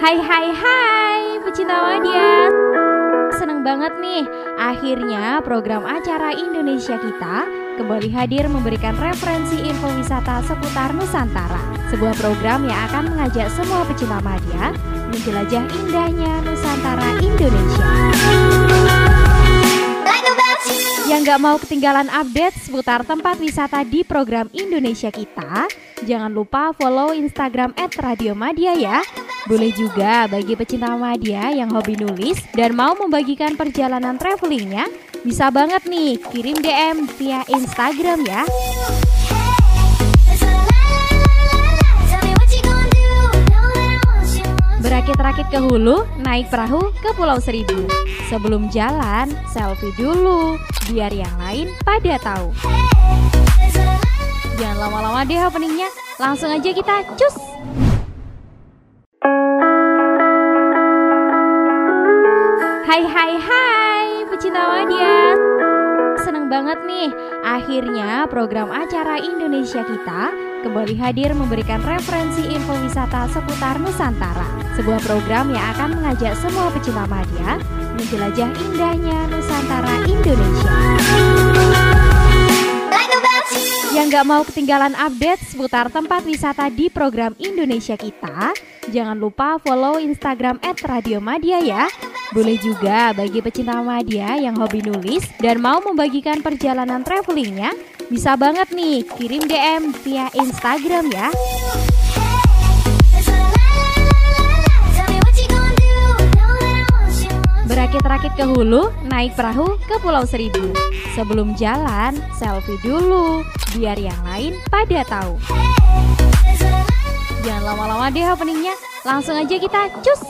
Hai hai hai pecinta media Seneng banget nih Akhirnya program acara Indonesia Kita Kembali hadir memberikan referensi info wisata seputar Nusantara. Sebuah program yang akan mengajak semua pecinta media Menjelajah indahnya Nusantara Indonesia. Yang gak mau ketinggalan update seputar tempat wisata di program Indonesia Kita, jangan lupa follow Instagram @radiomadia ya. Boleh juga bagi pecinta media yang hobi nulis dan mau membagikan perjalanan travelingnya, bisa banget nih kirim DM via Instagram ya. Berakit-rakit ke hulu, naik perahu ke Pulau Seribu. Sebelum jalan, selfie dulu, biar yang lain pada tahu. Jangan lama-lama deh openingnya, langsung aja kita cus! Hai hai hai pecinta media Seneng banget nih Akhirnya program acara Indonesia Kita Kembali hadir memberikan referensi info wisata seputar Nusantara. Sebuah program yang akan mengajak semua pecinta media Menjelajah indahnya Nusantara Indonesia. Yang gak mau ketinggalan update seputar tempat wisata di program Indonesia Kita, jangan lupa follow Instagram @radiomadia ya. Boleh juga bagi pecinta media yang hobi nulis dan mau membagikan perjalanan travelingnya, bisa banget nih kirim DM via Instagram ya. Berakit-rakit ke hulu, naik perahu ke Pulau Seribu. Sebelum jalan, selfie dulu, biar yang lain pada tahu. Jangan lama-lama deh openingnya, langsung aja kita cus!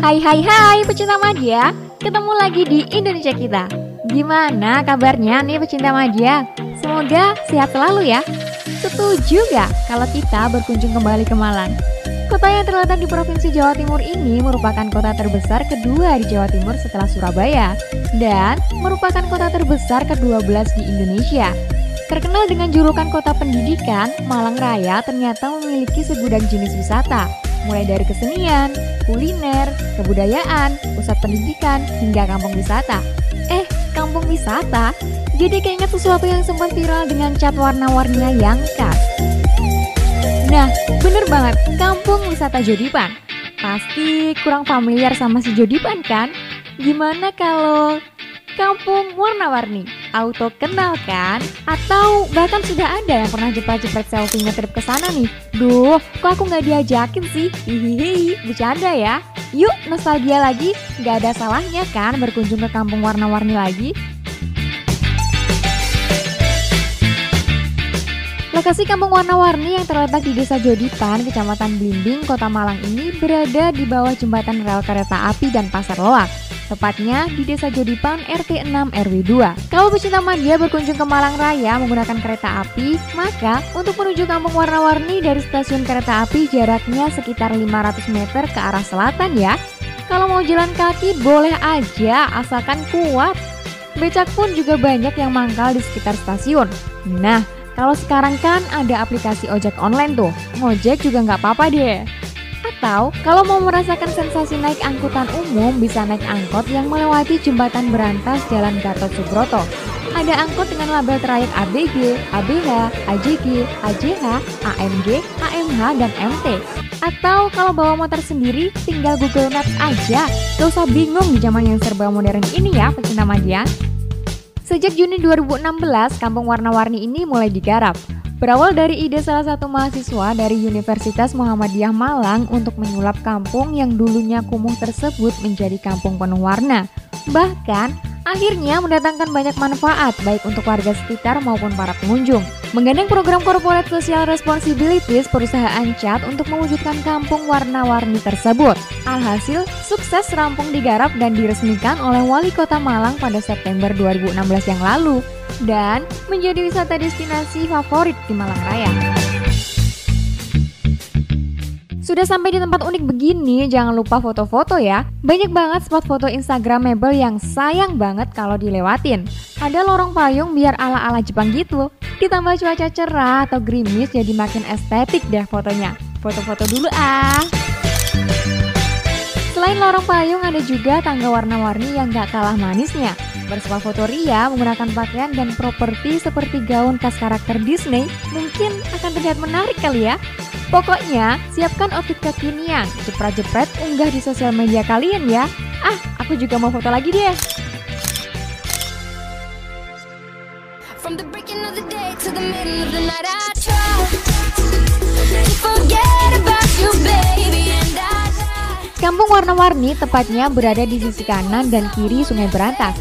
Hai hai hai pecinta media, ketemu lagi di Indonesia kita. Gimana kabarnya nih pecinta media? Semoga sehat selalu ya. Setuju gak kalau kita berkunjung kembali ke Malang? Kota yang terletak di Provinsi Jawa Timur ini merupakan kota terbesar kedua di Jawa Timur setelah Surabaya dan merupakan kota terbesar ke-12 di Indonesia. Terkenal dengan julukan kota pendidikan, Malang Raya ternyata memiliki segudang jenis wisata, mulai dari kesenian, kuliner, kebudayaan, pusat pendidikan, hingga kampung wisata. Eh, kampung wisata? Jadi keinget sesuatu yang sempat viral dengan cat warna-warninya yang khas. Nah, bener banget, kampung wisata Jodipan. Pasti kurang familiar sama si Jodipan kan? Gimana kalau kampung warna-warni? Auto kenal kan? Atau bahkan sudah ada yang pernah jepret-jepret selfie ngetrip ke sana nih? Duh, kok aku nggak diajakin sih? Hihihi, bercanda ya. Yuk, nostalgia lagi. Gak ada salahnya kan berkunjung ke kampung warna-warni lagi? Lokasi kampung warna-warni yang terletak di Desa Jodipan, Kecamatan Blimbing, Kota Malang ini berada di bawah jembatan rel kereta api dan Pasar Loak. Tepatnya di Desa Jodipan RT 6 RW 2. Kalau pecinta media berkunjung ke Malang Raya menggunakan kereta api, maka untuk menuju kampung warna-warni dari stasiun kereta api jaraknya sekitar 500 meter ke arah selatan ya. Kalau mau jalan kaki boleh aja asalkan kuat. Becak pun juga banyak yang mangkal di sekitar stasiun. Nah, kalau sekarang kan ada aplikasi ojek online tuh, ngojek juga nggak apa-apa deh. Atau kalau mau merasakan sensasi naik angkutan umum, bisa naik angkot yang melewati jembatan berantas Jalan Gatot Subroto. Ada angkot dengan label trayek ABG, ABH, AJG, AJH, AMG, AMH, dan MT. Atau kalau bawa motor sendiri, tinggal Google Maps aja. Gak usah bingung di zaman yang serba modern ini ya, pecinta media. Sejak Juni 2016, kampung warna-warni ini mulai digarap. Berawal dari ide salah satu mahasiswa dari Universitas Muhammadiyah Malang untuk menyulap kampung yang dulunya kumuh tersebut menjadi kampung penuh warna. Bahkan, akhirnya mendatangkan banyak manfaat baik untuk warga sekitar maupun para pengunjung. Menggandeng program Corporate Social Responsibilities perusahaan cat untuk mewujudkan kampung warna-warni tersebut. Alhasil, sukses rampung digarap dan diresmikan oleh Wali Kota Malang pada September 2016 yang lalu dan menjadi wisata destinasi favorit di Malang Raya. Sudah sampai di tempat unik begini, jangan lupa foto-foto ya. Banyak banget spot foto Instagramable yang sayang banget kalau dilewatin. Ada lorong payung biar ala-ala Jepang gitu. Ditambah cuaca cerah atau gerimis jadi makin estetik deh fotonya. Foto-foto dulu ah. Selain lorong payung ada juga tangga warna-warni yang gak kalah manisnya. Bersuah foto Ria menggunakan pakaian dan properti seperti gaun khas karakter Disney mungkin akan terlihat menarik kali ya. Pokoknya, siapkan outfit kekinian, jepret-jepret unggah di sosial media kalian ya. Ah, aku juga mau foto lagi deh. From the breaking of the day to the middle of the night I try to forget about you baby and I Kampung warna-warni tepatnya berada di sisi kanan dan kiri Sungai Berantas.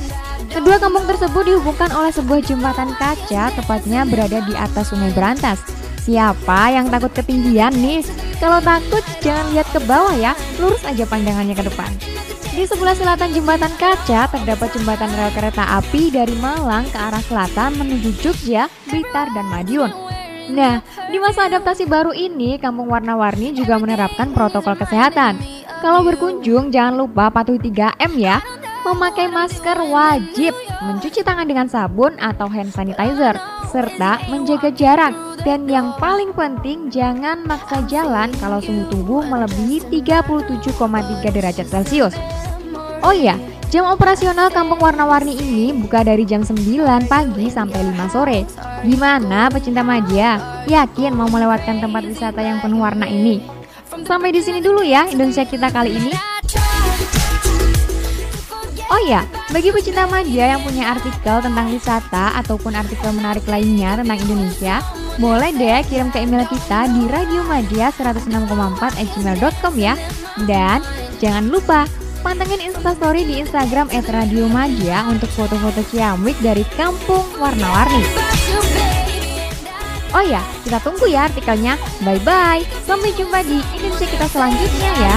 Kedua kampung tersebut dihubungkan oleh sebuah jembatan kaca tepatnya berada di atas Sungai Berantas. Siapa yang takut ketinggian nih? Kalau takut jangan lihat ke bawah ya, lurus aja pandangannya ke depan. Di sebelah selatan jembatan kaca terdapat jembatan rel kereta api dari Malang ke arah selatan menuju Jogja, Blitar, dan Madiun. Nah, di masa adaptasi baru ini, Kampung Warna-Warni juga menerapkan protokol kesehatan. Kalau berkunjung, jangan lupa patuhi 3M ya. Memakai masker wajib, mencuci tangan dengan sabun atau hand sanitizer, serta menjaga jarak. Dan yang paling penting, jangan maksa jalan kalau suhu tubuh melebihi 37,3 derajat Celcius. Oh iya, jam operasional Kampung Warna-Warni ini buka dari jam 9 pagi sampai 5 sore. Gimana pecinta media? Yakin mau melewatkan tempat wisata yang penuh warna ini? Sampai di sini dulu ya Indonesia kita kali ini. Oh ya, bagi pecinta media yang punya artikel tentang wisata ataupun artikel menarik lainnya tentang Indonesia, boleh deh kirim ke email kita di radiomadia106,4 ya. Dan jangan lupa pantengin instastory di Instagram @radiomadia untuk foto-foto ciamik dari kampung warna-warni. Oh ya, kita tunggu ya artikelnya. Bye bye. Sampai jumpa di Indonesia kita selanjutnya ya.